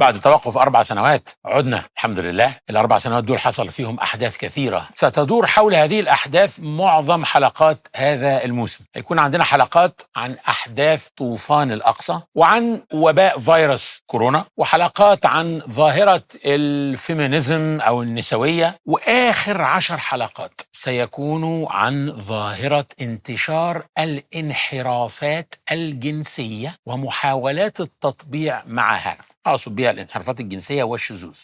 بعد توقف أربع سنوات عدنا الحمد لله. الأربع سنوات دول حصل فيهم أحداث كثيرة. ستدور حول هذه الأحداث معظم حلقات هذا الموسم. هيكون عندنا حلقات عن أحداث طوفان الأقصى وعن وباء فيروس كورونا وحلقات عن ظاهرة الفيمينيزم أو النسوية. وآخر عشر حلقات سيكونوا عن ظاهرة انتشار الانحرافات الجنسية ومحاولات التطبيع معها. أقصد بها الانحرافات الجنسية والشذوذ.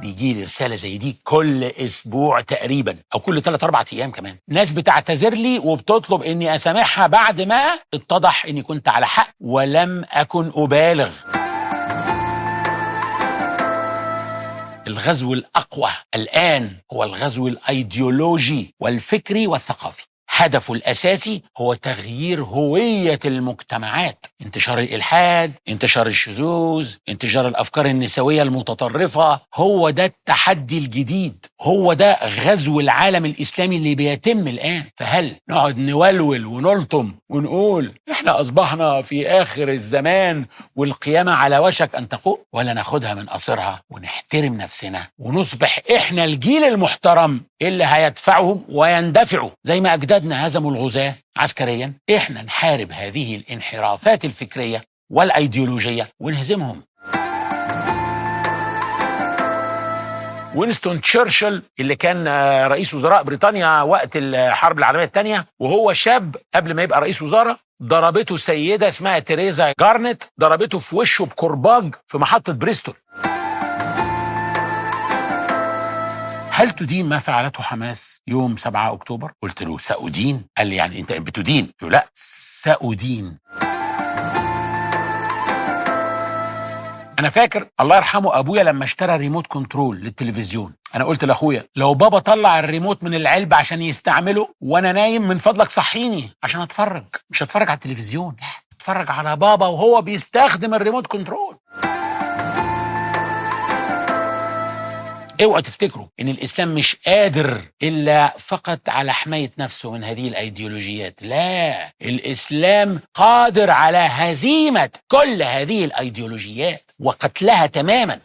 بيجي لي رسالة زي دي كل أسبوع تقريبا أو كل ثلاث أربع أيام كمان. ناس بتعتذر لي وبتطلب إني أسامحها بعد ما اتضح إني كنت على حق ولم أكن أبالغ. الغزو الأقوى الآن هو الغزو الأيديولوجي والفكري والثقافي. هدفه الأساسي هو تغيير هوية المجتمعات. انتشار الإلحاد انتشار الشذوذ انتشار الأفكار النسوية المتطرفة هو ده التحدي الجديد هو ده غزو العالم الإسلامي اللي بيتم الآن. فهل نقعد نولول ونلطم ونقول إحنا أصبحنا في آخر الزمان والقيامة على وشك أن تقوم؟ ولا ناخدها من قصرها ونحترم نفسنا ونصبح إحنا الجيل المحترم اللي هيدفعهم ويندفعوا زي ما أجدادنا هزموا الغزاة. عسكريا إحنا نحارب هذه الانحرافات الفكرية والأيديولوجية ونهزمهم. وينستون تشرشل اللي كان آه، رئيس وزراء بريطانيا وقت الحرب العالمية الثانية وهو شاب قبل ما يبقى رئيس وزراء ضربته سيدة اسمها تيريزا جارنت ضربته في وشه بكرباج في محطة بريستول. هل تدين ما فعلته حماس يوم 7 أكتوبر؟ قلت له سأدين؟ قال لي يعني أنت بتدين؟ قلت له لا سأدين أنا فاكر الله يرحمه أبويا لما اشترى remote control للتلفزيون أنا قلت لأخويا لو بابا طلع الريموت من العلبة عشان يستعمله وأنا نايم من فضلك صحيني عشان أتفرج مش اتفرج على التلفزيون لا أتفرج على بابا وهو بيستخدم ال remote control اوعوا تفتكروا إن الإسلام مش قادر إلا فقط على حماية نفسه من هذه الأيديولوجيات. لا الإسلام قادر على هزيمة كل هذه الأيديولوجيات وقتلها تماما.